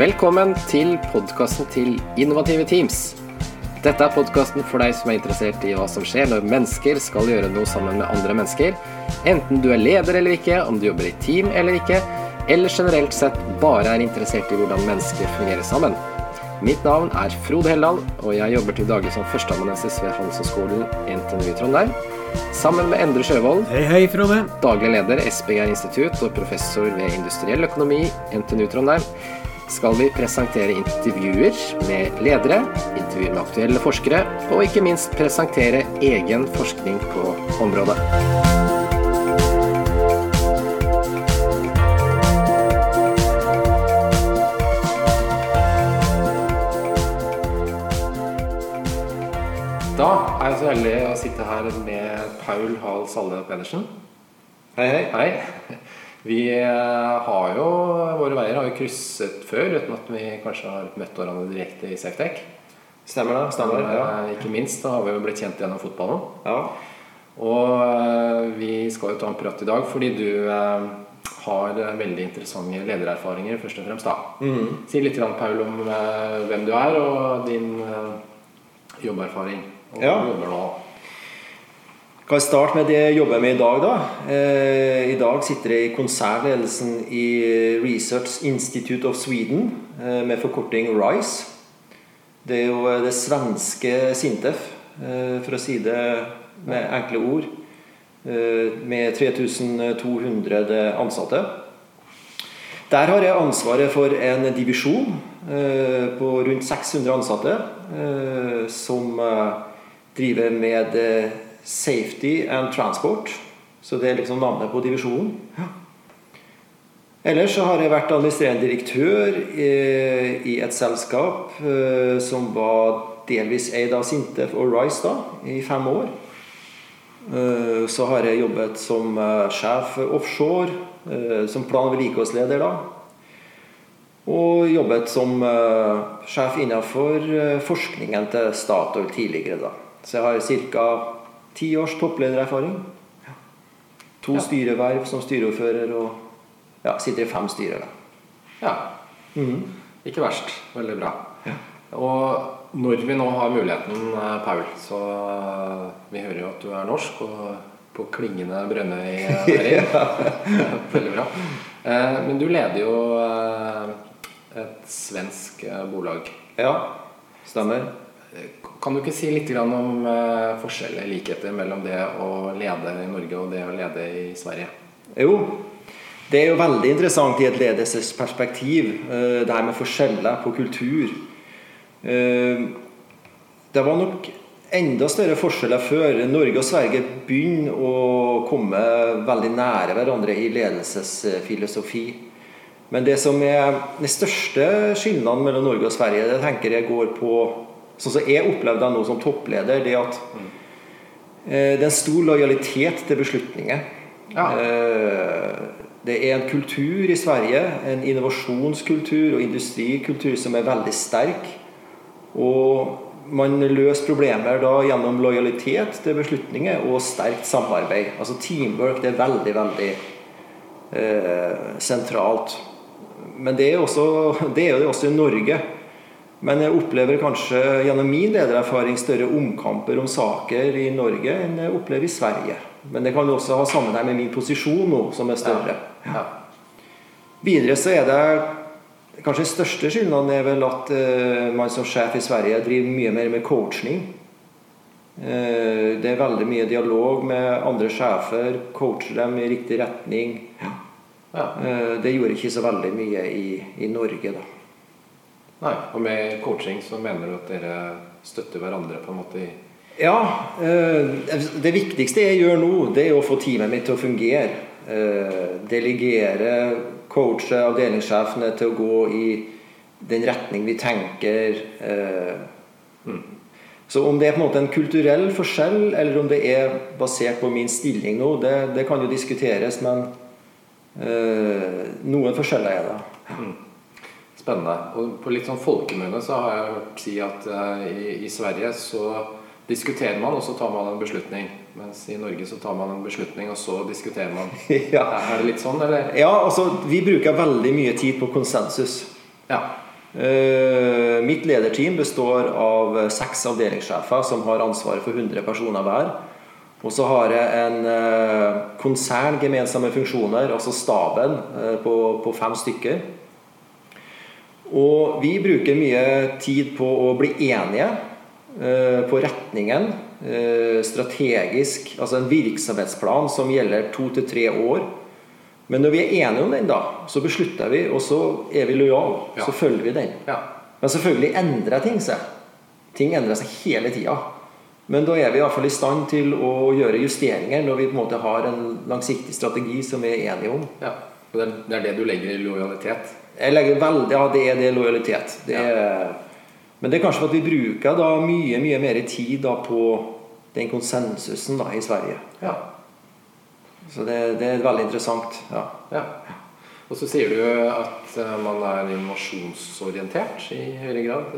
Velkommen til podkasten til Innovative Teams. Dette er podkasten for deg som er interessert i hva som skjer når mennesker skal gjøre noe sammen med andre mennesker. Enten du er leder eller ikke, om du jobber i team eller ikke, eller generelt sett bare er interessert i hvordan mennesker fungerer sammen. Mitt navn er Frode Helland, og jeg jobber til daglig som førsteamanuensis ved Handelshøyskolen NTNU i Trondheim. Sammen med Endre Sjøvold, Hei, hei, Frode. daglig leder SBGR Institutt og professor ved industriell økonomi NTNU Trondheim, skal vi presentere intervjuer med ledere, intervjuer med aktuelle forskere, og ikke minst presentere egen forskning på området. Da er jeg så heldig å sitte her med Paul Hall Salle Pedersen. Hei, hei. Hei. Vi eh, har jo Våre veier har jo krysset før, uten at vi kanskje har møtt hverandre direkte i Safetech. Stemmer det? Stemmer det? Ja. Eh, Ikke minst da har vi jo blitt kjent gjennom fotballen. ja. Og eh, vi skal jo ta en prat i dag fordi du har veldig interessante ledererfaringer, først og fremst. da. Mm. Si litt, Paul, om hvem du er, og din jobberfaring. Og Ja. jobber nå. Kan jeg starte med det jeg jobber med i dag, da? Eh, I dag sitter jeg i konsernledelsen i Research Institute of Sweden, eh, med forkorting RISE. Det er jo eh, det svenske Sintef, for å si det med enkle ord. Med 3200 ansatte. Der har jeg ansvaret for en divisjon på rundt 600 ansatte som driver med safety and transport. Så det er liksom navnet på divisjonen. Ellers så har jeg vært administrerende direktør eh, i et selskap eh, som var delvis eid av Sintef og Rice da, i fem år. Eh, Så har jeg jobbet som sjef offshore, som plan- og vedlikeholdsleder da. Og jobbet som sjef innenfor forskningen til Statoil tidligere. da. Så jeg har ca. ti års toppledererfaring. To Ja. styreverv som styreordfører og ja, sitter i fem styrer. Ja. Ikke verst. Veldig bra. Og når vi nå har muligheten, eh, Paul, så eh, Vi hører jo at du er norsk og på klingende Brønnøy. Veldig bra. Eh, Men du leder jo eh, et svensk eh, bolag. Ja, stemmer. Kan du ikke si litt om eh, forskjeller, likheter mellom det å lede i Norge og det å lede i Sverige? Jo, det er jo veldig interessant i et ledelsesperspektiv, eh, det her med forskjeller på kultur. Eh, Det var nok enda større forskjeller før. Norge og Sverige begynner å komme veldig nære hverandre i ledelsesfilosofi. Men det som er den største skillnaden mellom Norge og Sverige, det tenker jeg går på Sånn som jeg opplevde det nå som toppleder, det at eh, det er en stor lojalitet til beslutninger. Ja. Eh, Det er en kultur i Sverige, en innovasjonskultur og industrikultur som er veldig sterk. Og man løser problemer da gjennom lojalitet til beslutninger og sterkt samarbeid. Altså teamwork det er veldig, veldig eh, sentralt. Men det er, også, det er jo det også i Norge. Men jeg opplever kanskje gjennom min ledererfaring større omkamper om saker i Norge enn jeg opplever i Sverige. Men det kan jo også ha sammenheng med min posisjon nå, som er større. Ja. Videre så er det Kanskje den største skillnaden er vel at uh, man som sjef i Sverige driver mye mer med coaching. Uh, det er veldig mye dialog med andre sjefer, coacher dem i riktig retning. Ja. Uh, det gjorde ikke så veldig mye i, i Norge, da. Nei, og med coaching så mener du at dere støtter hverandre på en måte i Ja, eh, det viktigste jeg gjør nå, det er å få teamet mitt til å fungere. Eh, Delegere, coache avdelingssjefene til å gå i den retning vi tenker. eh. Så om det er på en måte en kulturell forskjell, eller om det er basert på min stilling nå, det, det kan jo diskuteres, men noen forskjeller er det. Spennende. Og på litt sånn folkemunne så har jeg hørt si at uh, i, i Sverige så diskuterer man, og så tar man en beslutning. Mens i Norge så tar man en beslutning, og så diskuterer man. ja. Er det litt sånn, eller? ja, altså vi bruker veldig mye tid på konsensus. Ja. Uh, mitt lederteam består av seks avdelingssjefer som har ansvaret for 100 personer hver. Og så har jeg en uh, konsern gemensamme funksjoner, altså staben, på, på fem stykker. Og vi bruker mye tid på å bli enige eh, på retningen. eh, strategisk, altså en virksomhetsplan som gjelder to til tre år. Men når vi er enige om den, da, så beslutter vi, og så er vi lojale. Ja. Så følger vi den. Ja. Men selvfølgelig endrer ting seg. Ting endrer seg hele tida. Men da er vi i hvert fall i stand til å gjøre justeringer når vi på en måte har en langsiktig strategi som vi er enige om. ja. Og det er det du legger i lojalitet? Jeg legger veldig, Ja, det er det lojalitet. Det er, Men det er kanskje for at vi bruker da mye mye mer tid da på den konsensusen da i Sverige. Ja. Så det, det er veldig interessant. ja. ja. Og så sier du at eh, man er innovasjonsorientert i høyere grad?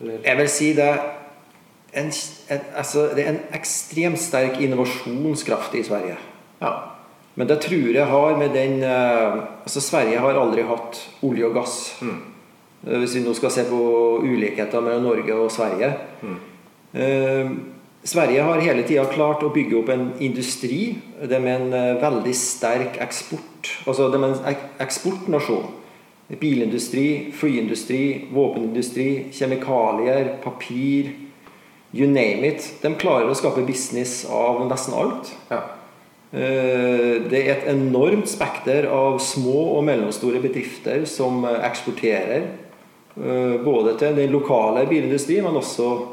Eller? Jeg vil si det en, en, altså, det er en ekstremt sterk innovasjonskraft i Sverige. Ja. Men det tror jeg har med den eh, Altså Sverige har aldri hatt olje og gass. Mm. Hvis vi nå skal se på ulikheter mellom Norge og Sverige. Eh, Sverige har hele tida klart å bygge opp en industri. Det med en eh, veldig sterk eksport. Altså det med en ek eksportnasjon. Bilindustri, flyindustri, våpenindustri, kjemikalier, papir. You name it. De klarer å skape business av nesten alt. ja. Eh, Det er et enormt spekter av små og mellomstore bedrifter som eh, eksporterer. eh, Både til den lokale bilindustrien, men også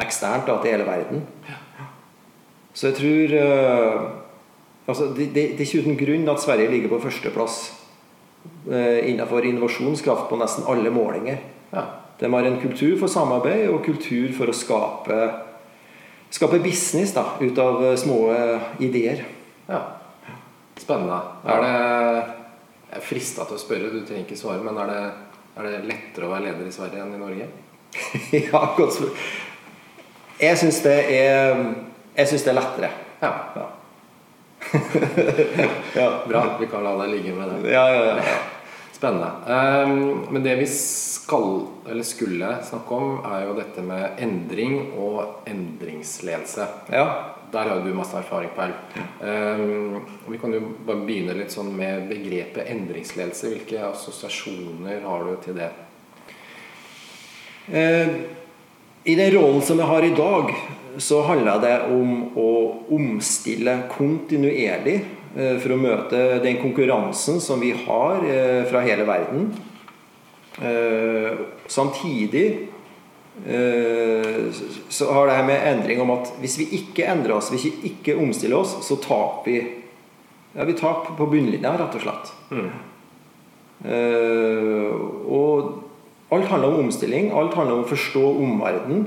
eksternt da, til hele verden. Så jeg tror altså, det, er ikke uten grunn at Sverige ligger på førsteplass innenfor innovasjonskraft på nesten alle målinger. ja. De har en kultur for samarbeid og kultur for å skape, skape business da, ut av små ideer. Ja. Spennende. Er det Jeg er frista til å spørre, du trenger ikke svare, men er det, er det lettere å være leder i Sverige enn i Norge? ja, godt spør. Jeg syns det er Jeg syns det er lettere. Ja. Ja. ja. Bra. Vi kan la deg ligge med det. Ja, ja, ja. Spennende. Um, men det vi skal, eller skulle snakke om, er jo dette med endring og endringsledelse. ja. Der har du masse erfaring, Perl. Um, vi kan jo bare begynne litt sånn med begrepet endringsledelse. Hvilke assosiasjoner har du til det? Uh, I den rollen som jeg har i dag, så handler det om å omstille kontinuerlig eh, for å møte den konkurransen som vi har eh, fra hele verden. Eh, Samtidig eh, så har det her med endring om at hvis vi ikke endrer oss, hvis vi ikke omstiller oss, så taper vi ja, vi taper på bunnlinja, rett og slett. Eh, og alt handler om omstilling. Alt handler om å forstå omverdenen.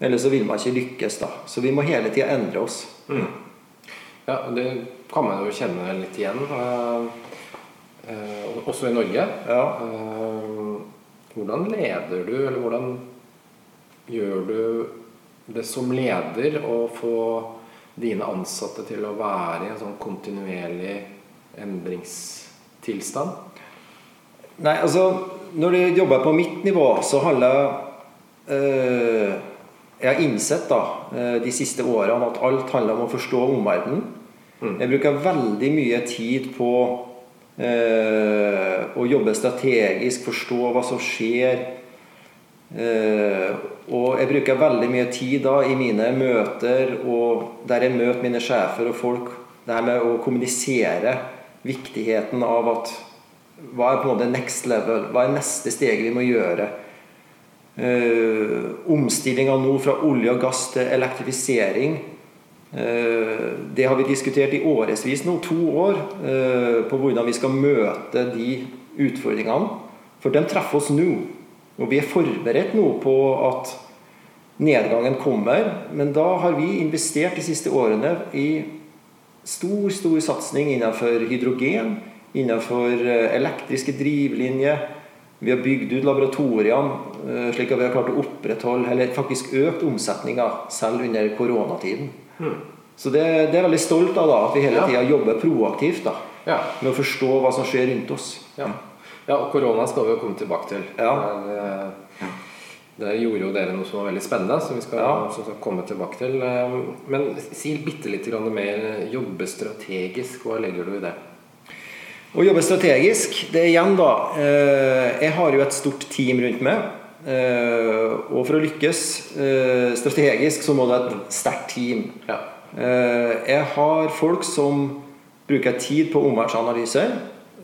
Ellers så vil man ikke lykkes, da. Så vi må hele tida endre oss. Ja, det kan man jo kjenne litt igjen. eh, også i Norge. Ja. Eh, hvordan leder du, eller hvordan gjør du det som leder å få dine ansatte til å være i en sånn kontinuerlig endringstilstand? Nei, altså Når du jobber på mitt nivå, så handler øh, Jeg har innsett da eh, de siste årene at alt handler om å forstå omverdenen. Jeg bruker veldig mye tid på eh, å jobbe strategisk, forstå hva som skjer. Eh, og jeg bruker veldig mye tid da i mine møter og der jeg møter mine sjefer og folk, det her med å kommunisere viktigheten av at hva er på en måte next level? Hva er neste steget vi må gjøre? Uh, Omstillinga nå fra olje og gass til elektrifisering. Eh, det har vi diskutert i årevis nå, to år, eh, på hvordan vi skal møte de utfordringene. For de treffer oss nå. Og vi er forberedt nå på at nedgangen kommer. Men da har vi investert de siste årene i stor, stor satsing innenfor hydrogen, innenfor eh, elektriske drivlinjer. Vi har bygd ut laboratoriene slik at vi har klart å opprettholde, eller faktisk økt omsetninga selv under koronatiden. Så det, det er veldig stolt av, da, at vi hele Ja. tida jobber proaktivt da, Ja. med å forstå hva som skjer rundt oss. ja. Ja, og korona skal vi jo komme tilbake til. Ja. Eh, gjorde jo dere noe som var veldig spennende, som vi skal, Ja. som skal komme tilbake til. Eh, Men si bitte litt mer jobbe strategisk. Hva legger du i det? Å jobbe strategisk, det er igjen da eh, Jeg har jo et stort team rundt meg. Eh, Og for å lykkes eh, strategisk, så må du ha et sterkt team. Ja. Eh, Jeg har folk som bruker tid på omverdensanalyse.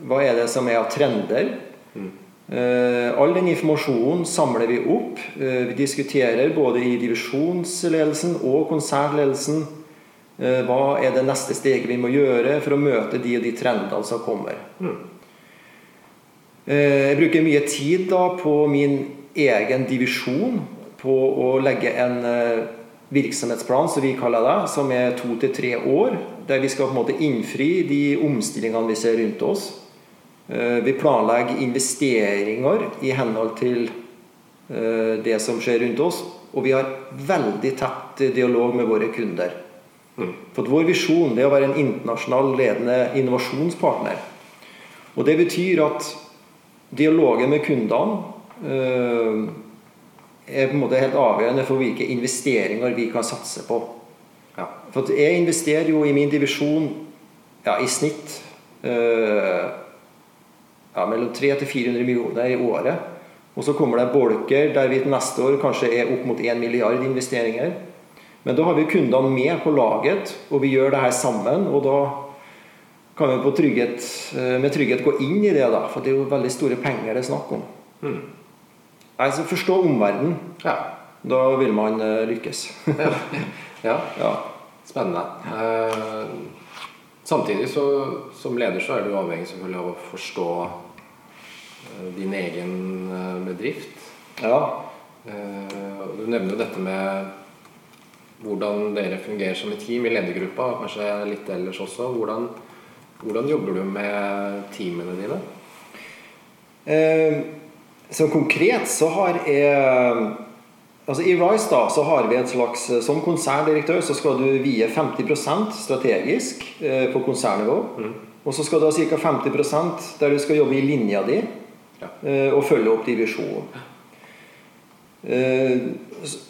Hva er det som er av trender? Eh, All den informasjonen samler vi opp. Vi diskuterer både i divisjonsledelsen og konsernledelsen eh, hva er det neste steget vi må gjøre for å møte de og de trendene som kommer. Eh, Jeg bruker mye tid da på min egen divisjon på å legge en eh, virksomhetsplan, som vi kaller det, som er to til tre år. Der vi skal på en måte innfri de omstillingene vi ser rundt oss. Eh, Vi planlegger investeringer i henhold til eh, det som skjer rundt oss. Og vi har veldig tett dialog med våre kunder. For vår visjon er å være en internasjonal ledende innovasjonspartner. Og det betyr at dialogen med kundene er på en måte helt avgjørende for hvilke investeringer vi kan satse på. Ja. For jeg investerer jo i min divisjon ja, i snitt eh, ja, mellom 300 til 400 millioner i året. Og så kommer det bolker der vi neste år kanskje er opp mot 1 milliard investeringer. Men da har vi kundene med på laget, og vi gjør det her sammen. Og da kan vi trygghet, eh, med trygghet gå inn i det, da, for det er jo veldig store penger det er snakk om. Nei, så Forstå omverdenen. Ja. Da vil man eh, lykkes. ja. ja. Spennende. Eh, samtidig så som leder så er du avhengig selvfølgelig av å forstå eh, din egen eh, bedrift. ja. Eh, du nevner jo dette med hvordan dere fungerer som et team i ledergruppa, kanskje litt ellers også. Hvordan, hvordan jobber du med teamene dine? Eh, så konkret så har jeg Altså I Rise da, så har vi et slags Som konserndirektør så skal du vie 50% strategisk eh, på konsernnivå. Og så skal du ha ca. 50% der du skal jobbe i linja di Ja. eh, og følge opp divisjonen. Eh,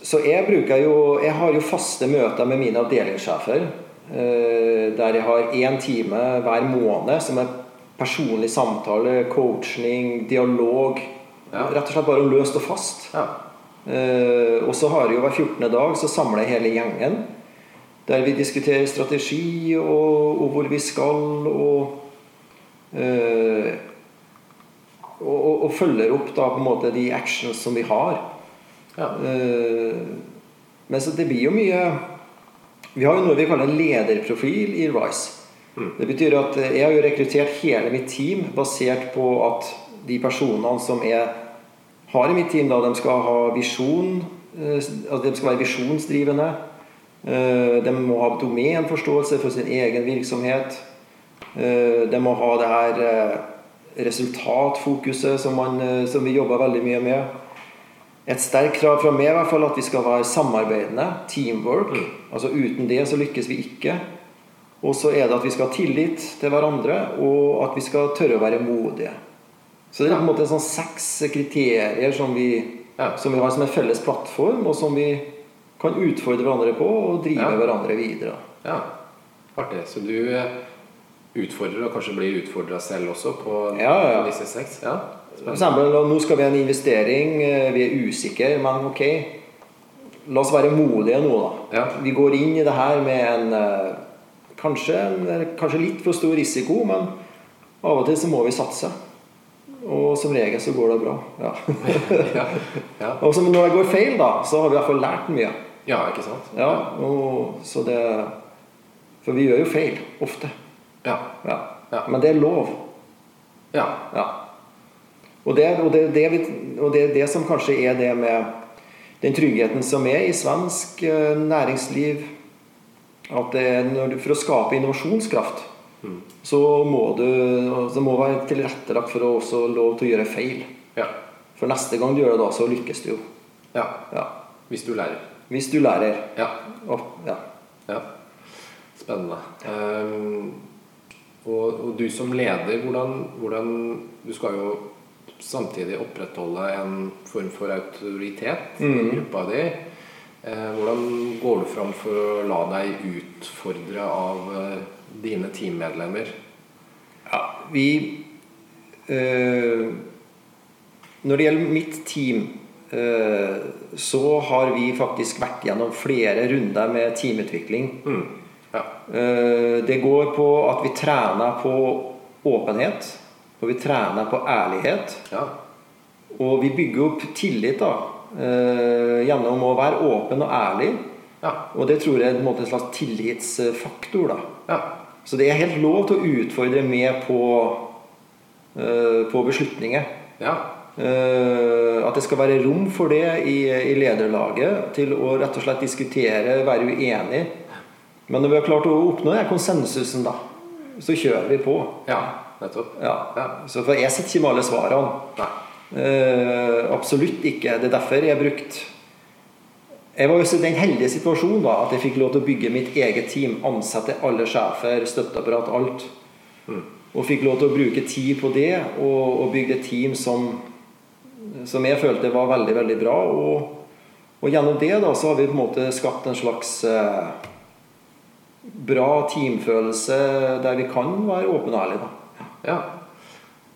så jeg bruker jo Jeg har jo faste møter med mine avdelingssjefer. eh, Der jeg har én time hver måned som er personlig samtale, coaching, dialog. Ja. Rett og slett bare løst og fast. Ja. Eh, og så har jeg jo hver 14. dag så samler jeg hele gjengen. Der vi diskuterer strategi og, og hvor vi skal, og, eh, og, og, følger opp da på en måte de actions som vi har. Ja. Eh, men så det blir jo mye Vi har jo noe vi kaller en lederprofil i Rise. Det betyr at jeg har jo rekruttert hele mitt team basert på at de personene som jeg har i mitt team, da, de skal ha visjon. eh, Altså de skal være visjonsdrivende. Eh, De må ha domenforståelse for sin egen virksomhet. Eh, De må ha det her resultatfokuset som, man, som vi jobber veldig mye med. Et sterkt krav fra meg i hvert fall at vi skal være samarbeidende. Teamwork. Altså Uten det så lykkes vi ikke. Og så er det at vi skal ha tillit til hverandre, og at vi skal tørre å være modige. Så det er på en måte sånn seks kriterier som vi, Ja. som vi har som en felles plattform, og som vi kan utfordre hverandre på og drive Ja. hverandre videre. ja. Artig. Så du eh, utfordrer, og kanskje blir utfordra selv også, på Ja, disse seks? Ja. For eksempel, nå skal vi ha en investering, eh, vi er usikre, men ok, la oss være modige nå, da. Ja. Vi går inn i det her med en eh, kanskje, en kanskje litt for stor risiko, men av og til så må vi satse. Og som regel så går det bra. Ja. ja. ja. Og så når det går feil, da, så har vi i hvert fall lært mye. Ja, ikke sant? Ja, og så det For vi gjør jo feil ofte. Ja. Ja. Ja. Men det er lov. ja. Ja. Og det, og, det, det, og det er det som kanskje er det med den tryggheten som er i svensk eh, næringsliv. At det, er for å skape innovasjonskraft, så må du så må være tilrettelagt for å også lov til å gjøre feil. ja. For neste gang du gjør det, da, så lykkes du jo. ja. Ja. Hvis du lærer. Hvis du lærer. Ja. Og, ja. ja. Spennende. Um, og, og du som leder, hvordan, hvordan Du skal jo samtidig opprettholde en form for autoritet i Mm. gruppa di. Eh, hvordan går du fram for å la deg utfordre av eh, dine teammedlemmer? Ja, vi øh, Når det gjelder mitt team, øh, så har vi faktisk vært gjennom flere runder med teamutvikling. Ja. Eh, det går på at vi trener på åpenhet, og vi trener på ærlighet. ja. Og vi bygger opp tillit da, gjennom å være åpen og ærlig. Ja. Og det tror jeg er en måte en slags tillitsfaktor. da. ja. Så det er helt lov til å utfordre med på, eh, på beslutninger. ja. Uh, at det skal være rom for det i, i lederlaget til å rett og slett diskutere, være uenig. Men når vi har klart å oppnå den konsensusen, da, så kjører vi på. ja. Nettopp. Ja. Ja. Så for jeg sitter ikke med alle svarene. Eh, absolutt ikke. Det er derfor jeg har brukt Jeg var også i den heldige situasjonen da, at jeg fikk lov til å bygge mitt eget team. Ansette alle sjefer, støtteapparat, alt. Og fikk lov til å bruke tid på det, og, og bygde et team som, som jeg følte var veldig, veldig bra. Og, og gjennom det da, så har vi på en måte skapt en slags eh, bra teamfølelse der vi kan være åpne og ærlige. Da. Ja.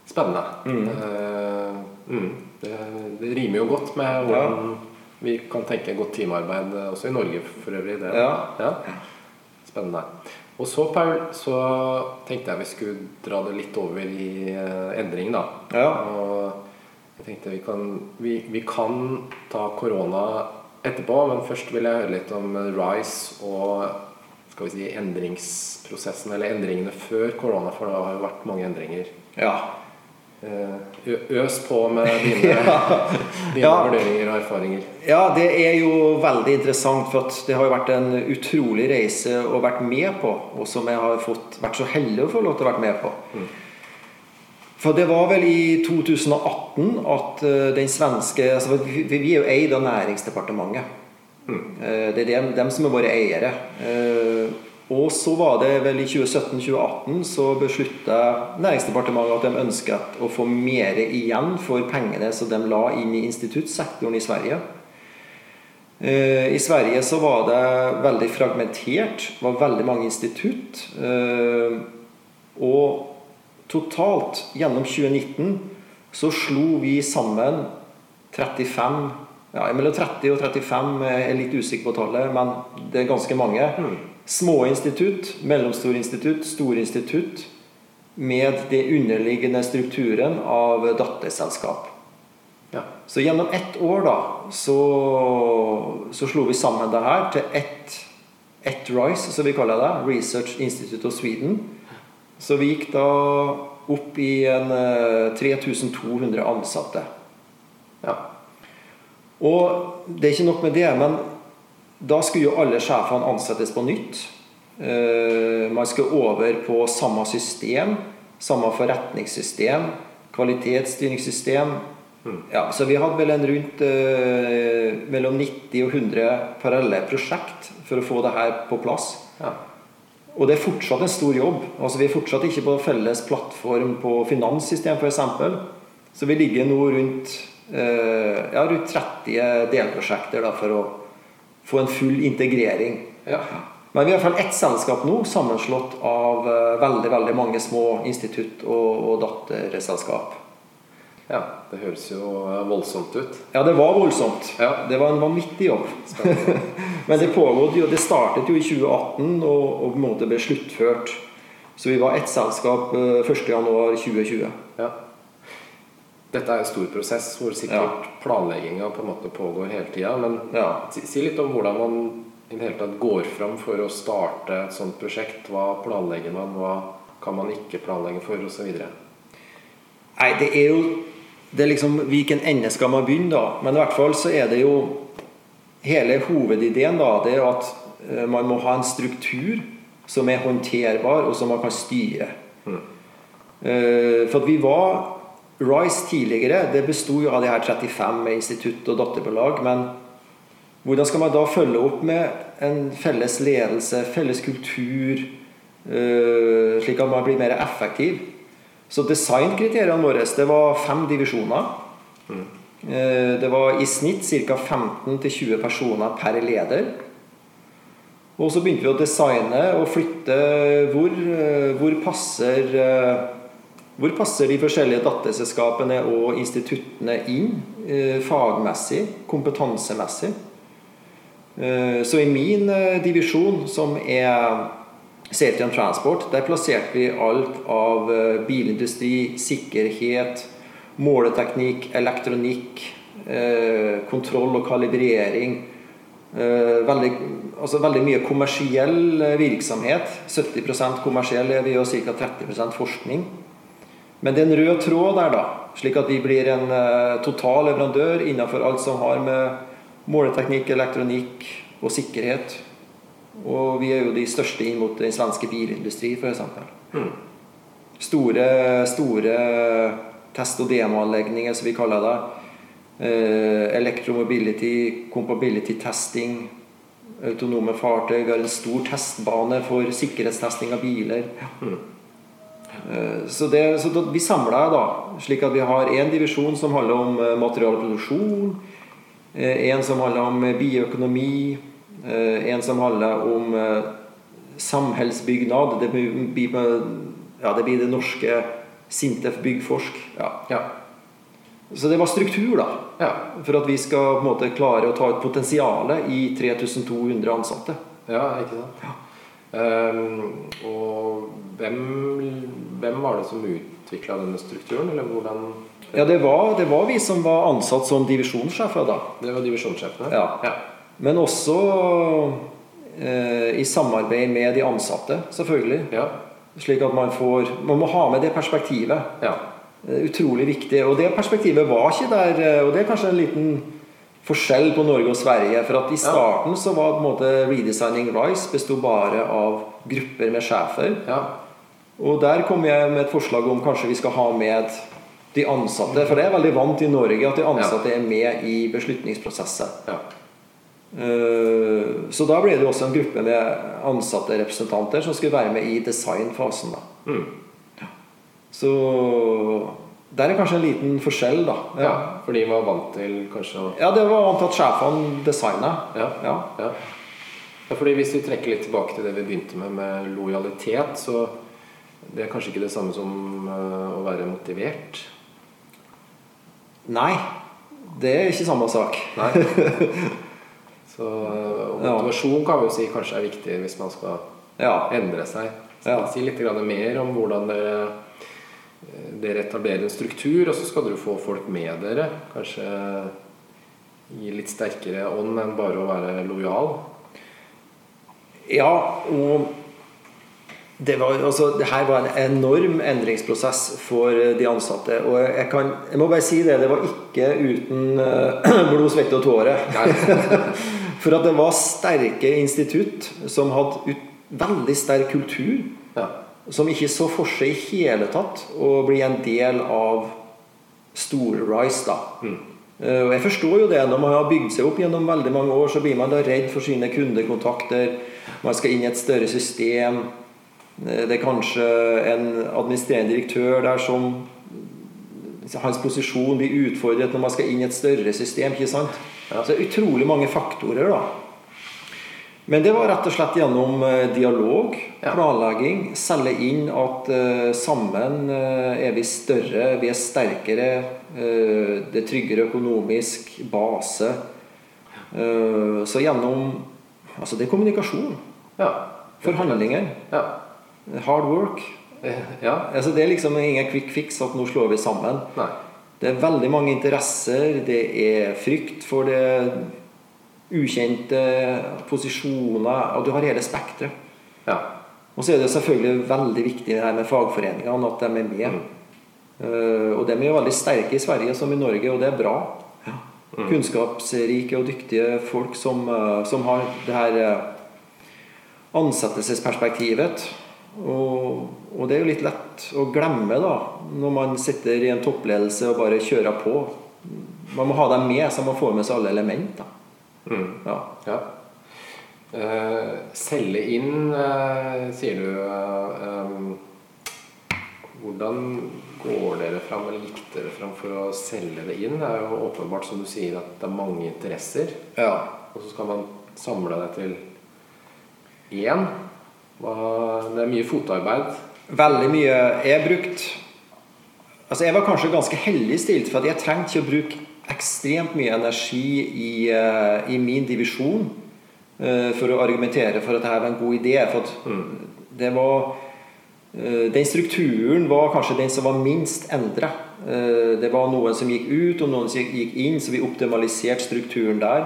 Spennende. Eh, mm. Det, det rimer jo godt med hvordan vi kan tenke godt teamarbeid eh, også i Norge for øvrig. Det. Ja. Spennende. Og så, Paul, så tenkte jeg vi skulle dra det litt over i endringen endring, da. Ja. Og jeg tenkte vi kan, vi, vi kan ta korona etterpå, men først vil jeg høre litt om Rise og skal vi si, endringsprosessen, eller endringene før korona, for det har jo vært mange endringer. Ja. Eh, Øs på med dine, dine Ja. vurderinger og erfaringer. Ja, det er jo veldig interessant, for det har jo vært en utrolig reise å vært med på, og som jeg har fått, vært så heldig å få lov til å være med på. For det var vel i 2018 at eh, den svenske altså Vi vi er jo eid av Næringsdepartementet. Mm. Det er dem, dem som er våre eiere. Eh, Og så var det vel i 2017-2018 så beslutta Næringsdepartementet at de ønsket å få mer igjen for pengene som de la inn i instituttsektoren i Sverige. Eh, I Sverige så var det veldig fragmentert. Det var veldig mange institutt. Eh, Og totalt gjennom 2019 så slo vi sammen 35 ja, Mellom 30 og 35, jeg er litt usikker på tallet, men det er ganske mange. Små institutt, mellomstore institutt, store institutt med det underliggende strukturen av datterselskap. Ja. Så gjennom ett år da, så, så slo vi sammen det her til ett, ett RISE, som vi kaller det. Research Institute of Sweden. Så vi gikk da opp i en eh, 3200 ansatte. ja. Og det er ikke nok med det, men da skulle jo alle sjefene ansettes på nytt. Eh, Man skulle over på samme system, samme forretningssystem, kvalitetsstyringssystem. Ja, så vi hadde vel en rundt eh, mellom 90 og 100 parallelle prosjekt for å få det her på plass. ja. Og det er fortsatt en stor jobb. Altså Vi er fortsatt ikke på felles plattform på finanssystem f.eks. Så vi ligger nå rundt, eh, ja, rundt 30 delprosjekter da, for å få en full integrering. ja. Men vi har i hvert fall ett selskap nå, sammenslått av eh, veldig veldig mange små institutt og, og datterselskap. Ja, Det høres jo voldsomt ut. Ja, det var voldsomt. Ja. Det var en vanvittig jobb. Men det pågått jo, det startet jo i 2018 og, og på en måte ble sluttført. Så vi var ett selskap eh, 1.1.2020. Ja. Dette er en stor prosess hvor sikkert planlegginga på en måte pågår hele tida. Men Ja. si, si litt om hvordan man i det hele tatt går fram for å starte et sånt prosjekt. Hva planlegger man, hva kan man ikke planlegge for, osv. Nei, det er jo det er liksom Hvilken ende skal man begynne, da? Men i hvert fall så er det jo Hele hovedideen da, det er at eh, man må ha en struktur som er håndterbar, og som man kan styre. Mm. For at vi var Rise tidligere, det besto jo av de her 35 med institutt og datterbolag. Men hvordan skal man da følge opp med en felles ledelse, felles kultur, eh, slik at man blir mer effektiv? Så designkriteriene våre det var fem divisjoner. Eh, Det var i snitt ca. 15-20 personer per leder. Og så begynte vi å designe og flytte hvor, eh, hvor passer hvor passer de forskjellige datterselskapene og instituttene inn eh, fagmessig, kompetansemessig? Eh, Så i min eh, divisjon, som er Safety and Transport, der plasserte vi alt av bilindustri, sikkerhet, måleteknikk, elektronikk, kontroll og kalibrering. Veldig, altså veldig mye kommersiell virksomhet. 70% kommersiell er vi, og ca. 30% forskning. Men det er en rød tråd der, da. Slik at vi blir en eh, total leverandør innenfor alt som har med måleteknikk, elektronikk og sikkerhet. Og vi er jo de største inn mot den svenske bilindustri, f.eks. Store, store test- og demoanlegninger, som vi kaller det. Eh, electromobility, compability testing, autonome fartøy. Vi har en stor testbane for sikkerhetstesting av biler. Eh, Så, det, så da, vi samla da, slik at vi har en divisjon som handler om eh, materialproduksjon, eh, en som handler om eh, bioøkonomi, eh, en som handler om eh, samhellsbygnad. Det blir, ja, det blir det norske Sintef Byggforsk. Ja. Ja. Så det var struktur, da. Ja. For at vi skal på en måte klare å ta ut potensialet i 3200 ansatte. ja, ikke sant? Ehm, og hvem, hvem var det som utvikla denne strukturen, eller hvordan Ja, det var, det var vi som var ansatt som divisjonssjefer da. Det var divisjonssjefene? Ja. ja. Men også eh, i samarbeid med de ansatte, selvfølgelig. Ja. Slik at man får Man må ha med det perspektivet. ja. Er utrolig viktig. Og det perspektivet var ikke der. eh, Og det er kanskje en liten forskjell på Norge og Sverige. For at i starten så var på en måte Redesigning Rise besto bare av grupper med sjefer. ja. Og der kom jeg med et forslag om kanskje vi skal ha med de ansatte. For det er veldig vant i Norge at de ansatte er med i beslutningsprosesser. ja. Eh, Så da ble det også en gruppe med ansatte representanter som skulle være med i designfasen. da. Mm. Så der er kanskje en liten forskjell, da. ja. For de var vant til kanskje Ja, det var antatt sjefene designa. Ja. Ja. Ja. ja, fordi Hvis vi trekker litt tilbake til det vi begynte med, med lojalitet, så det er kanskje ikke det samme som øh, å være motivert? Nei, det er ikke samme sak. Nei. Så Ja. motivasjon kan vi jo si kanskje er viktig hvis man skal Ja. endre seg. Så Ja. Si litt mer om hvordan dere, dere etablerer en struktur, og så skal dere få folk med dere. Kanskje i litt sterkere ånd enn bare å være lojal. Ja, og det, var, altså, det her var en enorm endringsprosess for de ansatte. Og jeg, kan, jeg må bare si det, det var ikke uten eh, blod, svette og tårer. For at det var sterke institutt som hadde ut, veldig sterk kultur. Ja. Som ikke så for seg i hele tatt å bli en del av Store-Rise. da. mm. Og jeg forstår jo det. Når man har bygd seg opp gjennom veldig mange år, så blir man da redd for sine kundekontakter. Man skal inn i et større system. Eh, Det er kanskje en administrerende direktør der som Hans posisjon blir utfordret når man skal inn i et større system. ikke sant? Ja. Så det er utrolig mange faktorer. da. Men det var rett og slett gjennom eh, dialog, planlegging, selge inn at eh, sammen eh, er vi større, vi er sterkere, det er tryggere økonomisk base. Så gjennom Altså, det er kommunikasjon. ja. Forhandlinger. Ja. Hard work. Ja. Altså, det er liksom ingen quick fix at nå slår vi sammen. Nei. Det er veldig mange interesser. Det er frykt for det ukjente, posisjoner Og du har hele spekteret. Ja. Og så er det selvfølgelig veldig viktig det her med fagforeningene, at de er med. Eh, og de er jo veldig sterke i Sverige som i Norge, og det er bra. Kunnskapsrike og dyktige folk som, uh, som har det her uh, ansettelsesperspektivet. Og, og det er jo litt lett å glemme da når man sitter i en toppledelse og bare kjører på. Man må ha dem med, så man får med seg alle elementer. Mm. Ja. ja. Uh, selge inn, uh, sier du. Uh, um, hvordan går dere fram, eller gikk dere fram for å selge det inn? Det er jo åpenbart, som du sier, at det er mange interesser. Ja. Og så skal man samle det til én. Det er mye fotarbeid. Veldig mye er brukt Altså jeg var kanskje ganske heldig stilt, for at jeg trengte ikke å bruke ekstremt mye energi i, eh, i min divisjon eh, for å argumentere for at dette var en god idé. For at det var eh, Den strukturen var kanskje den som var minst endra. Det var noen som gikk ut, og noen som gikk inn, så vi optimaliserte strukturen der.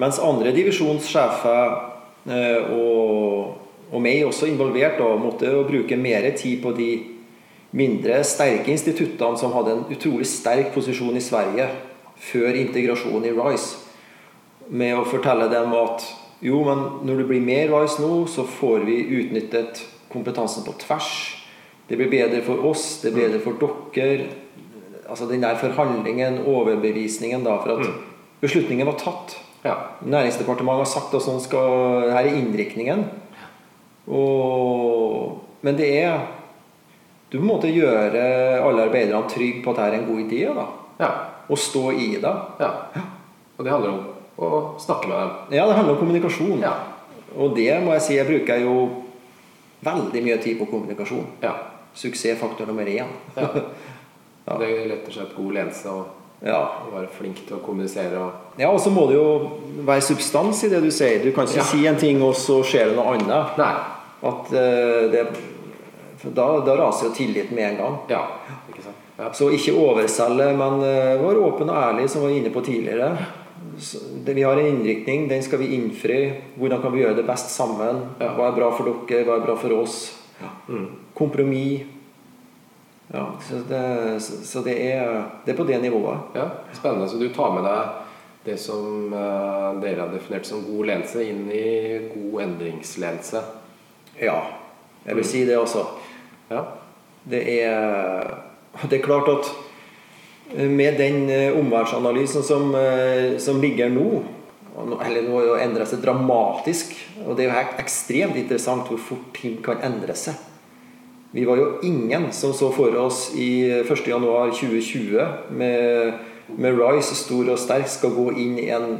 Mens andre divisjonssjefer og, og meg også involvert da, måtte bruke mer tid på de mindre sterke instituttene som hadde en utrolig sterk posisjon i Sverige før integrasjonen i RISE. Med å fortelle dem at jo, men når det blir mer RISE nå, så får vi utnyttet kompetansen på tvers. Det blir bedre for oss, det blir bedre for dere. Altså den der forhandlingen, overbevisningen da, for at beslutningen var tatt. Ja. Næringsdepartementet har sagt at sånn skal Her er innriktningen. Og, men det er Du må måtte gjøre alle arbeiderne trygge på at det er en god idé. da Ja. Og stå i det. ja. Og det handler om å snakke med dem. Ja, det handler om kommunikasjon. Ja. Og det må jeg si, jeg bruker jo veldig mye tid på kommunikasjon. Ja. Suksessfaktor nummer én. ja. Det er rett og slett god ledelse og Ja. å være flink til å kommunisere og ja, og så må det jo være substans i det du sier. Du kan ikke Ja. si en ting, og så skjer det noe annet. Nei. At uh, det, da, da raser jo tilliten med en gang. Ja. Ikke sant. Ja. Så ikke overselge, men uh, vær åpen og ærlig, som vi var inne på tidligere. Så, det, vi har en innriktning, den skal vi innfri. Hvordan kan vi gjøre det best sammen? Ja. Hva er bra for dere? Hva er bra for oss? Mm. Kompromiss. Ja, så det, så, det, er, det er på det nivået. ja. Spennende. Så du tar med deg det som eh, dere har definert som god ledelse, inn i god endringsledelse. Ja, jeg vil si det også. Ja. Det er, det er klart at med den eh, omverdensanalysen som, eh, som ligger nå Eller nå har jo endra seg dramatisk. Og det er jo helt ekstremt interessant hvor fort ting kan endre seg. Vi var jo ingen som så for oss i 1.1.2020 med, med Rise stor og sterk skal gå inn i en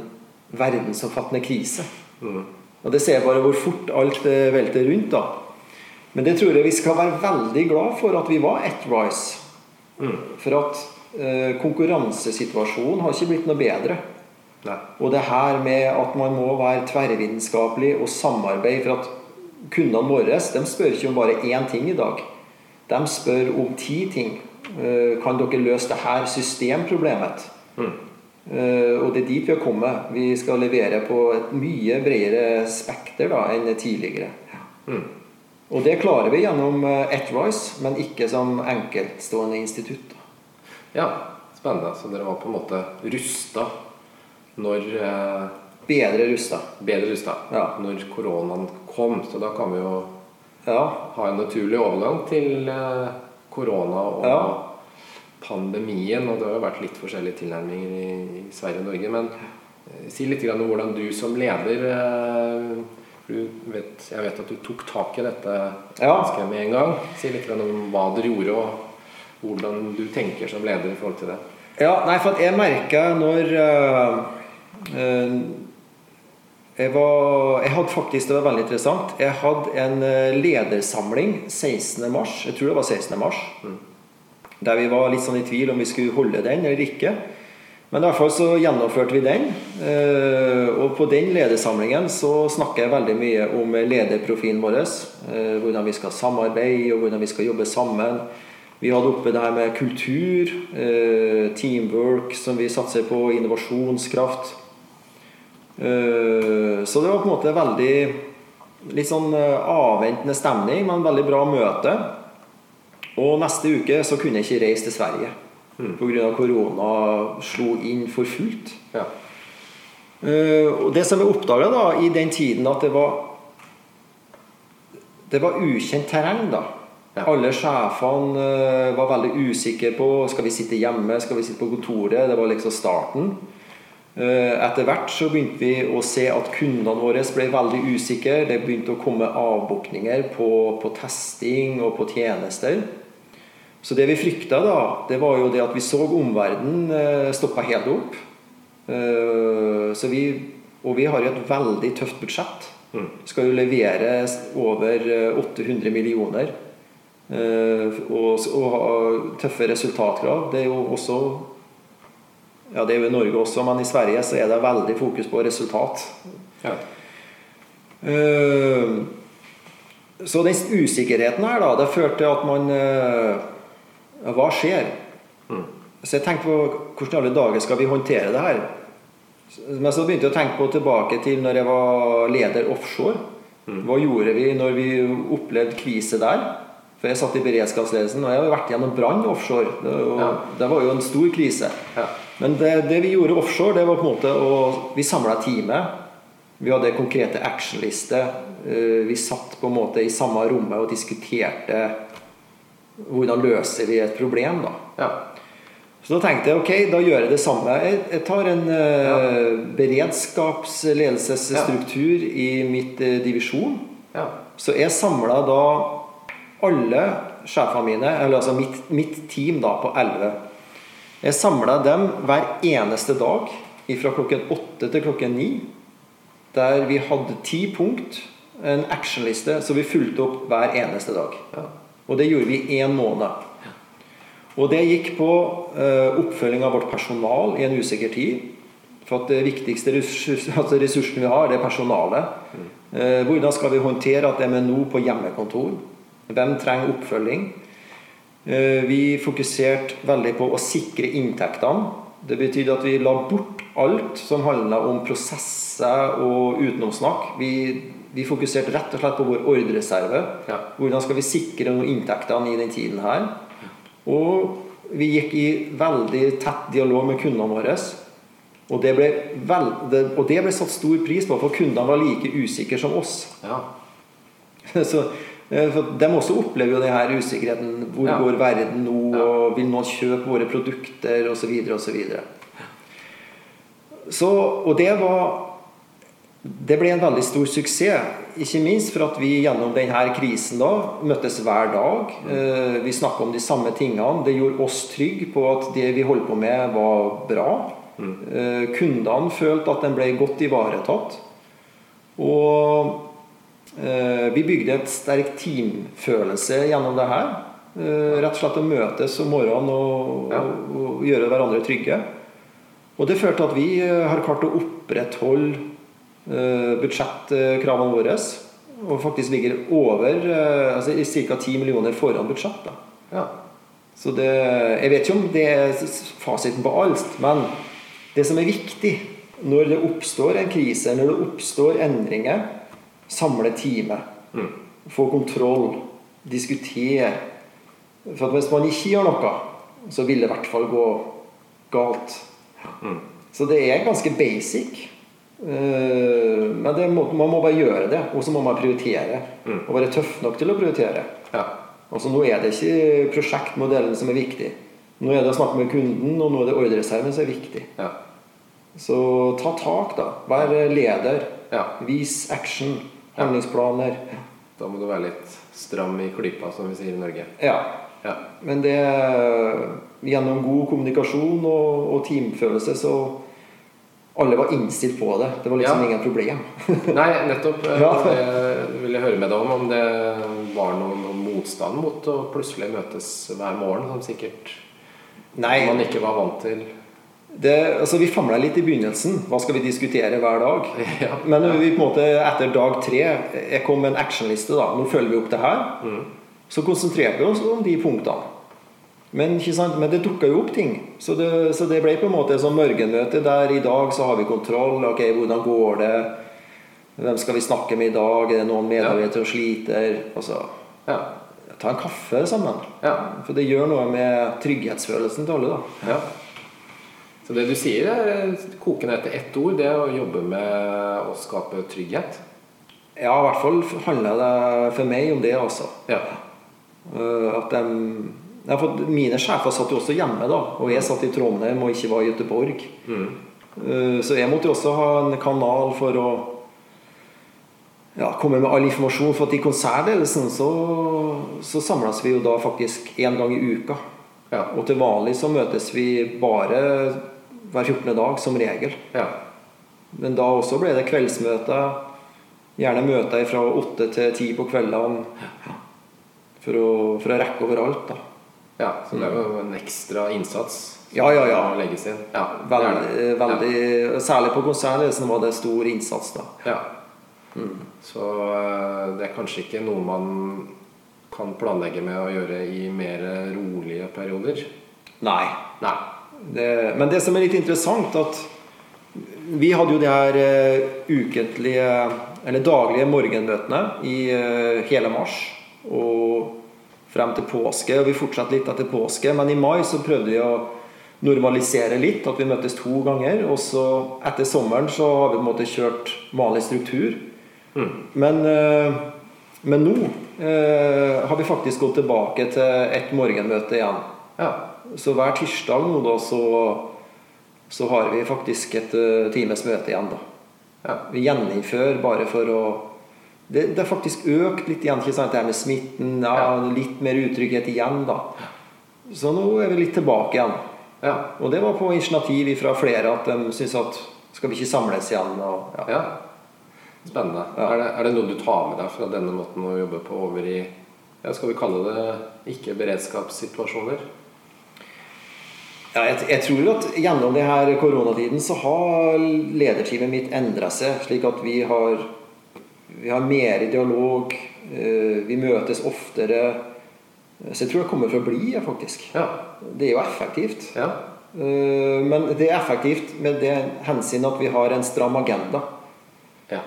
verdensomfattende krise. Og det ser bare hvor fort alt eh, velter rundt. da Men det tror jeg vi skal være veldig glad for at vi var ett Rise. For at eh, konkurransesituasjonen har ikke blitt noe bedre. Nei. Og det her med at man må være tverrvitenskapelig og samarbeide For at kundene våre de spør ikke om bare én ting i dag. De spør om ti ting. Eh, Kan dere løse det her systemproblemet? Eh, Og det er dit vi har kommet. Vi skal levere på et mye bredere spekter da, enn tidligere. Og det klarer vi gjennom eh, Etrise, men ikke som enkeltstående institutt. Ja, spennende. Så dere var på en måte rusta når eh, Bedre rusta. Bedre rusta Ja. når koronaen kom. Så da kan vi jo Ja. ha en naturlig overgang til eh, korona og Ja. pandemien. Og det har jo vært litt forskjellige tilnærminger i, i Sverige og Norge. Men eh, si litt om hvordan du som leder eh, vet, Jeg vet at du tok tak i dette Ja. med en gang. Si litt om hva dere gjorde, og hvordan du tenker som leder i forhold til det. Ja, nei, for jeg merka når eh, eh, jeg, var, jeg hadde faktisk, Det var veldig interessant. Jeg hadde en eh, ledersamling 16. mars. Jeg tror det var 16. mars. Der vi var litt sånn i tvil om vi skulle holde den eller ikke. Men i hvert fall så gjennomførte vi den. eh, Og på den ledersamlingen så snakker jeg veldig mye om lederprofilen vår. eh, Hvordan vi skal samarbeide, og hvordan vi skal jobbe sammen. Vi hadde oppe det her med kultur, eh, teamwork, som vi satser på, innovasjonskraft. Så det var på en måte veldig litt sånn avventende stemning, men veldig bra møte. Og neste uke så kunne jeg ikke reise til Sverige pga. korona slo inn for fullt. Ja. Uh, Og det som jeg oppdaga i den tiden, at det var Det var ukjent terreng, da. Ja. Alle sjefene uh, var veldig usikre på Skal vi sitte hjemme, skal vi sitte på kontoret. Det var liksom starten. Uh, etter hvert så begynte vi å se at kundene våre ble veldig usikre. Det begynte å komme avbukninger på, på testing og på tjenester. Så det vi frykta, da, det var jo det at vi så omverdenen stoppa helt opp. Så vi, og vi har jo et veldig tøft budsjett. Mm. Skal jo levere over 800 millioner. Og, og ha tøffe resultatkrav. Det er jo også ja, det er jo i Norge også, men i Sverige så er det veldig fokus på resultat. Ja. Uh, så den usikkerheten her, da, det førte til at man uh, Hva skjer? Mm. Så jeg tenkte på hvordan i alle dager skal vi håndtere det her? Men så begynte jeg å tenke på tilbake til når jeg var leder offshore. Mm. Hva gjorde vi når vi opplevde krise der? For jeg satt i beredskapsledelsen, og jeg har vært gjennom brann offshore. Det, og, ja. det, var jo en stor krise. Ja. Men det, det, vi gjorde offshore, det var på en måte å Vi samla teamet. Vi hadde konkrete actionlister. Eh, vi satt på en måte i samme rommet og diskuterte hvordan løser vi et problem. da. Ja. Så da tenkte jeg ok, da gjør jeg det samme. Jeg, jeg tar en uh, ja. beredskapsledelsesstruktur i mitt uh, divisjon. Ja. Så jeg samla da alle sjefene mine, eller altså mitt, mitt team da på 11 Jeg samla dem hver eneste dag fra klokken 8 til klokken 9. Der vi hadde ti punkt, en actionliste, så vi fulgte opp hver eneste dag. Ja. Og det gjorde vi én måned. Og det gikk på uh, oppfølging av vårt personal i en usikker tid. For at det viktigste ressurs, altså ressursen vi har, det er personalet. Uh, hvordan skal vi håndtere at de er nå på hjemmekontor? Hvem trenger oppfølging? Eh, vi fokuserte veldig på å sikre inntektene. Det betydde at vi la bort alt som handla om prosesser og utenomsnakk. Vi, vi, fokuserte rett og slett på vår ordrereserve. Ja. Hvordan skal vi sikre noen inntektene i den tiden her? Og vi gikk i veldig tett dialog med kundene våre. Og det ble, veld, og det ble satt stor pris på, for kundene var like usikre som oss. Ja. Så Eh, De også opplever jo denne usikkerheten. Hvor ja. går verden nå? Og Vil noen kjøpe våre produkter? Osv. osv. Så, og det var Det ble en veldig stor suksess. Ikke minst for at vi gjennom denne krisen da møttes hver dag. Eh, vi snakka om de samme tingene. Det gjorde oss trygge på at det vi holdt på med, var bra. Mm. Eh, kundene følte at de ble godt ivaretatt. Og Eh, vi bygde et sterk teamfølelse gjennom det her. Rett og slett å møtes om morgenen og, og, gjøre hverandre trygge. Og det førte til at vi har klart å opprettholde budsjettkravene våre. Og faktisk ligger over altså ca. 10 millioner foran budsjett. Ja. Så det, jeg vet ikke om det er fasiten på alt, men det som er viktig når det oppstår en krise, når det oppstår endringer, samle teamet. Mm. Få kontroll. Diskutere. For hvis man ikke gjør noe, så vil det i hvert fall gå galt. Mm. Så det er ganske basic. Uh, men må, man må bare gjøre det. Og så må man prioritere. Mm. Og være tøff nok til å prioritere. Ja. Altså Nå er det ikke prosjektmodellen som er viktig. Nå er det å snakke med kunden, og nå er det ordrereserven som er viktig. Ja. Så ta tak, da. Vær leder. Ja. Vis action. Handlingsplaner. Da må du være litt stram i klypa, som vi sier i Norge. Ja. ja. Men det gjennom god kommunikasjon og, og teamfølelse så alle var innstilt på det. Det var liksom ja. ingen problem. Nei, nettopp. Ja. Det vil jeg høre med deg om. Om det var noen, noen, motstand mot å plutselig møtes hver morgen, som sikkert Nei. man ikke var vant til det, altså Vi famla litt i begynnelsen. Hva skal vi diskutere hver dag? Ja, Men vi på en måte etter dag tre Jeg kom med en actionliste. da Nå følger vi opp det her. Mm. Så konsentrerte vi oss om de punktene. Men, Men det dukka jo opp ting. Så det, så det ble på en måte som morgenmøte der i dag så har vi kontroll. Ok, Hvordan går det? Hvem skal vi snakke med i dag? Er det noen medarbeidere som sliter? Altså, ja. Ta en kaffe sammen. Ja. For det gjør noe med trygghetsfølelsen til alle. da ja. Så det du sier, er kokende etter ett ord. Det å jobbe med å skape trygghet. Ja, i hvert fall handler det for meg om det, altså. Ja. Eh, at de, ja, mine sjefer satt jo også hjemme, da. Og jeg satt i Trondheim og ikke var i Göteborg. Mm. Eh, Så jeg måtte jo også ha en kanal for å ja, komme med all informasjon. For at i konsertledelsen så, så samles vi jo da faktisk én gang i uka. Ja. Og til vanlig så møtes vi bare hver 14. dag, som regel. Ja. Men da også ble det kveldsmøter. Gjerne møter fra åtte til ti på kveldene. For for å rekke overalt, da. Ja. Så det er jo en ekstra innsats Ja, ja, ja. må legges inn. Ja, er Veldig, ja. Særlig på konsernledelsen var det stor innsats, da. Ja. Så eh, det er kanskje ikke noe man kan planlegge med å gjøre i mer rolige perioder. Nei. Nei. Det, men det som er litt interessant, at vi hadde jo de her eh, ukentlige, eller daglige morgenmøtene i eh, hele mars og frem til påske. Og vi fortsatte litt etter påske, men i mai så prøvde vi å normalisere litt, at vi møttes to ganger. Og så etter sommeren så har vi på en måte kjørt vanlig struktur. Men, eh, men nå eh, har vi faktisk gått tilbake til et morgenmøte igjen. Ja. Så hver tirsdag nå da så, så har vi faktisk et uh, times møte igjen da. Ja. Vi gjeninnfører bare for å det, det har faktisk økt litt igjen, ikke sant? Det her med smitten. Ja. Litt mer utrygghet igjen, da. Så nå er vi litt tilbake igjen. Ja. Og det var på initiativ fra flere at de syns at skal vi ikke samles igjen? Og, ja. ja. Spennende. Er, det, er det noe du tar med deg fra denne måten å jobbe på over i Skal vi kalle det ikke-beredskapssituasjoner? Ja, jeg, jeg tror at gjennom denne koronatiden så har lederteamet mitt endra seg, slik at vi har, vi har mer dialog. eh, Vi møtes oftere. Så jeg tror det kommer for å bli, faktisk. Ja. Det er jo effektivt. ja. Eh, Men det er effektivt med det hensyn at vi har en stram agenda. ja.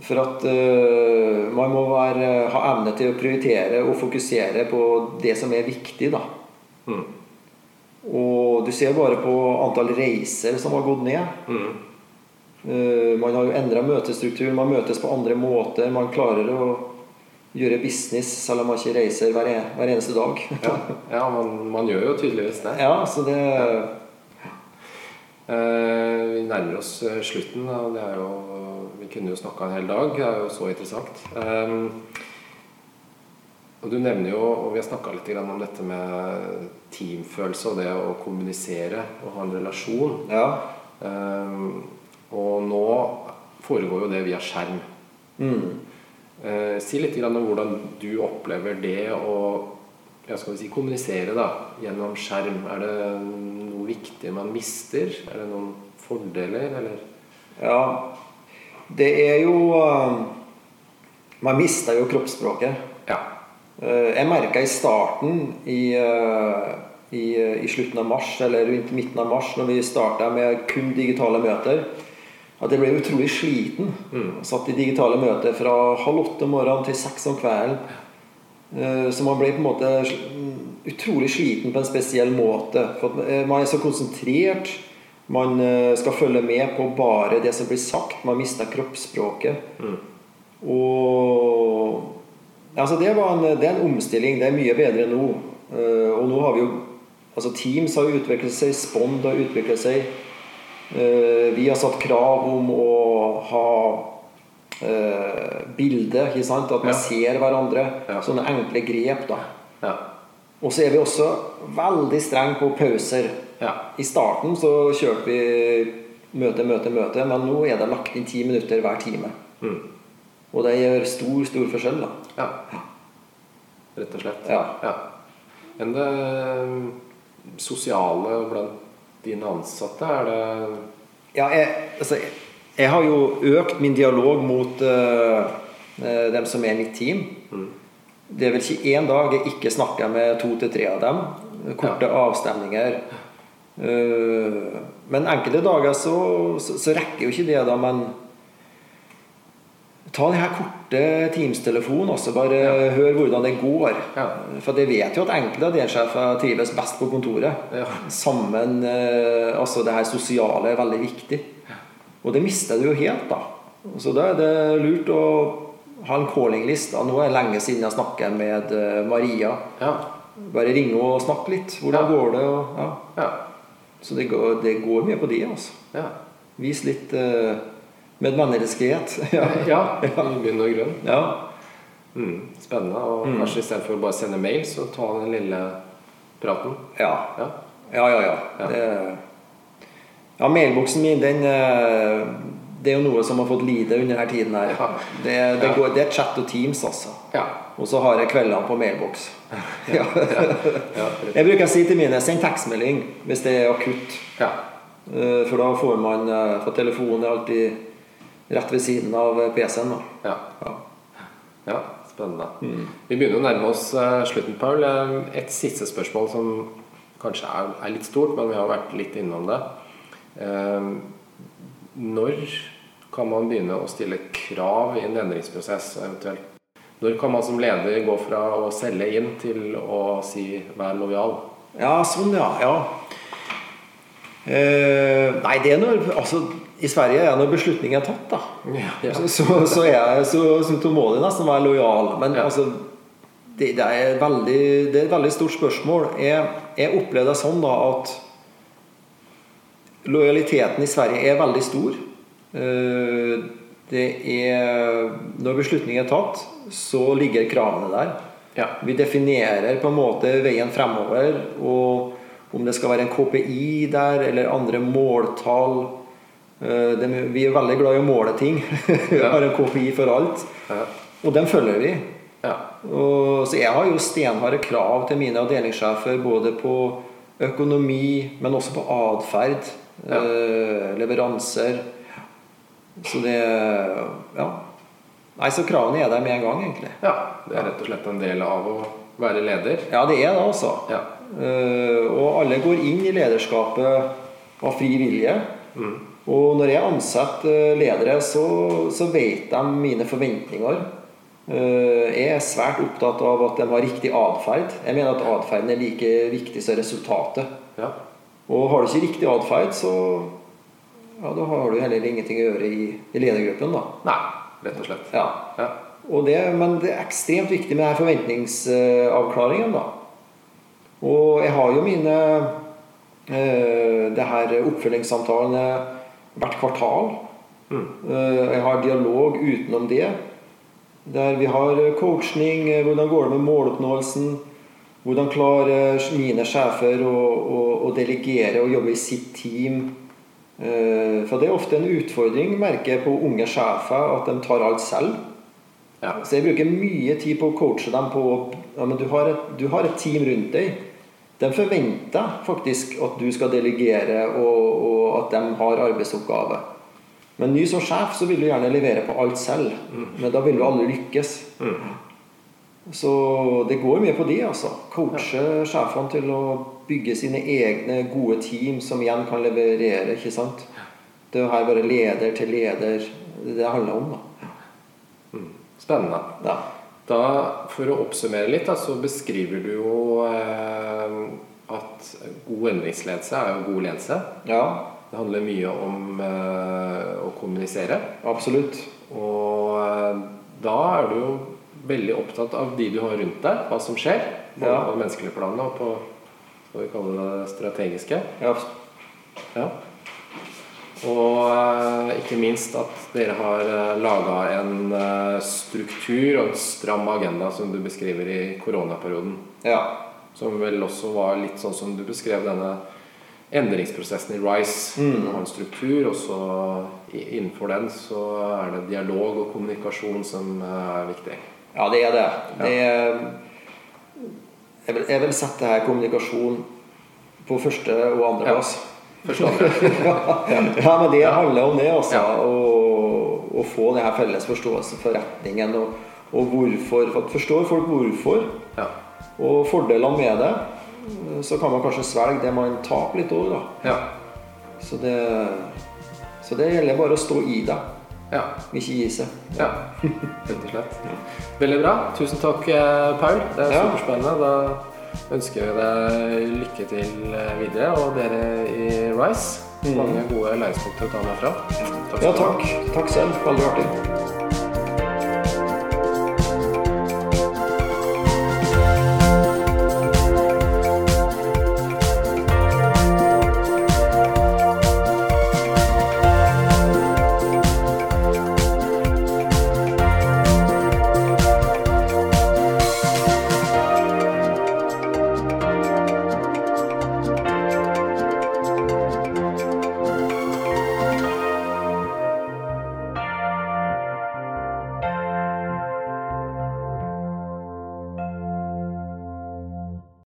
For at eh, man må være, ha evne til å prioritere og fokusere på det som er viktig, da. Mm. Og du ser bare på antall reiser som har gått ned. Mm. Eh, Man har jo endra møtestruktur, man møtes på andre måter. Man klarer å gjøre business selv om man ikke reiser hver, hver eneste dag. ja. ja man, man gjør jo tydeligvis det. Ja, så det Eh, vi nærmer oss eh, slutten, og det er jo Vi kunne jo snakka en hel dag. Det er jo så interessant. Eh, og du nevner jo, og vi har snakka litt om dette med teamfølelse og det å kommunisere og ha en relasjon. Ja. Eh, og nå foregår jo det via skjerm. Mm. Eh, si litt om hvordan du opplever det å ja, skal vi si, kommunisere da, gjennom skjerm. Er det noe viktig man mister? Er det noen fordeler, eller? ja. Det er jo eh, Man mister jo kroppsspråket. Ja. Eh, Jeg merka i starten, i, eh, i, i slutten av mars, eller rundt midten av mars, når vi starta med kun digitale møter, at jeg ble utrolig sliten. Mm. Satt i digitale møter fra halv åtte om morgenen til seks om kvelden. Eh, Så man ble på en måte utrolig sliten på en spesiell måte. For eh, Man er så konsentrert. Man eh, skal følge med på bare det som blir sagt. Man mister kroppsspråket. Og altså det, var en, det er en omstilling. Det er mye bedre nå. Og nå har vi jo altså Teams har utviklet seg, Spond har utviklet seg. Eh, Vi har satt krav om å ha eh, bilde, ikke sant? At man Ja. ser hverandre. Ja. Sånne enkle grep. da Ja. Og så er vi også veldig strenge på pauser. Ja. I starten så kjørte vi møte, møte, møte, men nå er det lagt inn ti minutter hver time. Mm. Og det gjør stor, stor forskjell. da ja. Rett og slett. Ja. Enn det mm, sosiale blant dine ansatte, er det Ja, jeg, altså, jeg, jeg har jo økt min dialog mot eh, dem som er mitt team. Det er vel ikke én dag jeg ikke snakker med to til tre av dem. Korte avstemninger. Uh, men enkelte dager så, så, så rekker jo ikke det, da. Men ta denne korte Teams-telefonen også. Bare hør hvordan det går. Ja. For jeg vet jo at enkelte av D-sjefer trives best på kontoret. Ja. Sammen eh, Altså det her sosiale er veldig viktig. Og det mister du jo helt, da. Så da er det lurt å ha en calling-list. Nå er det lenge siden jeg snakket med eh, Maria. Ja. Bare ringe og snakke litt. Hvordan Ja. går det? Og, ja. Ja. Så det går, det går mye på det, altså. ja. Vise litt uh, medmenneskelighet. ja. Ja, i bunn og grunn. ja. Mm, spennende. Og kanskje istedenfor å bare sende mail, så ta den lille praten. Ja. Ja. Ja, ja, ja. Ja. Det, ja, mailboksen min, den eh, Det er jo noe som har fått lide under denne tiden her. Ja. Det, det, Ja. går, det er chat og Teams, altså. Ja. Og så har jeg kveldene på mailboks. Ja. Ja. Jeg bruker å si til mine send tekstmelding hvis det er akutt. ja. Eh, For da får man eh, For telefonen er alltid rett ved siden av eh, PC-en. ja. Ja. Ja, spennende. Vi begynner å nærme oss eh, slutten, Paul. Eh, Et siste spørsmål som kanskje er, er litt stort, men vi har vært litt innom det. Eh, Når kan man begynne å stille krav i en endringsprosess eventuelt? Når kan man som leder gå fra å selge inn til å si 'vær lojal'? Ja, sånn, ja. ja. Eh, nei, det er når Altså, i Sverige er når beslutningen er tatt, da. Ja. Så, så, er så, så må nesten være lojal. Men Ja. altså det, det, er veldig, det er et veldig stort spørsmål. Jeg, jeg opplever det sånn da at lojaliteten i Sverige er veldig stor. Eh, Det er Når beslutningen er tatt, så ligger kravene der. Ja. Vi definerer på en måte veien fremover, og om det skal være en KPI der, eller andre måltall Eh, det- Vi er veldig glad i å måle ting. Vi Ja. har en KPI for alt. Ja. Og den følger vi. ja. Og, så jeg har jo stenharde krav til mine avdelingssjefer både på økonomi, men også på atferd. Eh, leveranser. Så det Ja. Nei, så kravene er der med en gang, egentlig. ja. Det er rett og slett en del av å være leder. Ja, det er det, altså. Ja. Eh, og alle går inn i lederskapet av fri vilje. Og når jeg ansetter eh, ledere, så, så vet de mine forventninger. Eh, Jeg er svært opptatt av at de har riktig atferd. Jeg mener at atferden er like viktig som resultatet. Ja. Og har du ikke riktig atferd, så ja, da har du heller ingenting å gjøre i, i ledergruppen. da. Nei, rett og slett. Ja. Ja. Og det, men det er ekstremt viktig med denne forventningsavklaringen. da. Og jeg har jo mine øh, det her oppfølgingssamtalene hvert kvartal. Mm. jeg har dialog utenom det. Der vi har coaching. eh, Hvordan går det med måloppnåelsen? Hvordan klarer mine sjefer å, å, å delegere og jobbe i sitt team? Eh, For det er ofte en utfordring, merker jeg på unge sjefer, at de tar alt selv. Ja. Så jeg bruker mye tid på å coache dem på ja, men du har, et, du har et team rundt deg. De forventer faktisk at du skal delegere, og, og at de har arbeidsoppgaver. Men ny som sjef så vil du gjerne levere på alt selv. Men da vil du aldri lykkes. Så det går mye på det, altså. Coache sjefene til å bygge sine egne gode team som igjen kan leverere, ikke sant. Det er her bare leder til leder det det handler om, da. Spennende. Ja. Da, For å oppsummere litt, da, så beskriver du jo eh, at god endringsledelse er jo god ledelse. ja. Det handler mye om eh, å kommunisere. Absolutt. Og eh, da er du jo veldig opptatt av de du har rundt deg, hva som skjer. Både Ja. på det menneskelige planet og på skal vi kalle det strategiske. Ja, Ja. Og eh, ikke minst at dere har laga en struktur og en stram agenda som du beskriver i koronaperioden. ja. Som vel også var litt sånn som du beskrev denne endringsprosessen i Rise. Du har en struktur, og så innenfor den så er det dialog og kommunikasjon som eh, er viktig. ja det er det. det er, jeg, vil, jeg vil sette her kommunikasjon på første og andre Ja. plass. Andre. ja, men det handler om det, altså. Ja. Å, å få denne felles forståelse for retningen og, og hvorfor. For forstår folk hvorfor, Ja. og fordelene med det, så kan man kanskje svelge det man taper litt over. da. Ja. Så det, så det gjelder bare å stå i det, ja. ikke gi seg. Ja, rett og slett. Veldig bra. Tusen takk, eh, Paul. Det er superspennende. Da ønsker vi deg lykke til eh, videre, og dere i Rise. Mange gode læringspunkter å ta med fra. Takk Ja, takk. Takk selv. Veldig artig.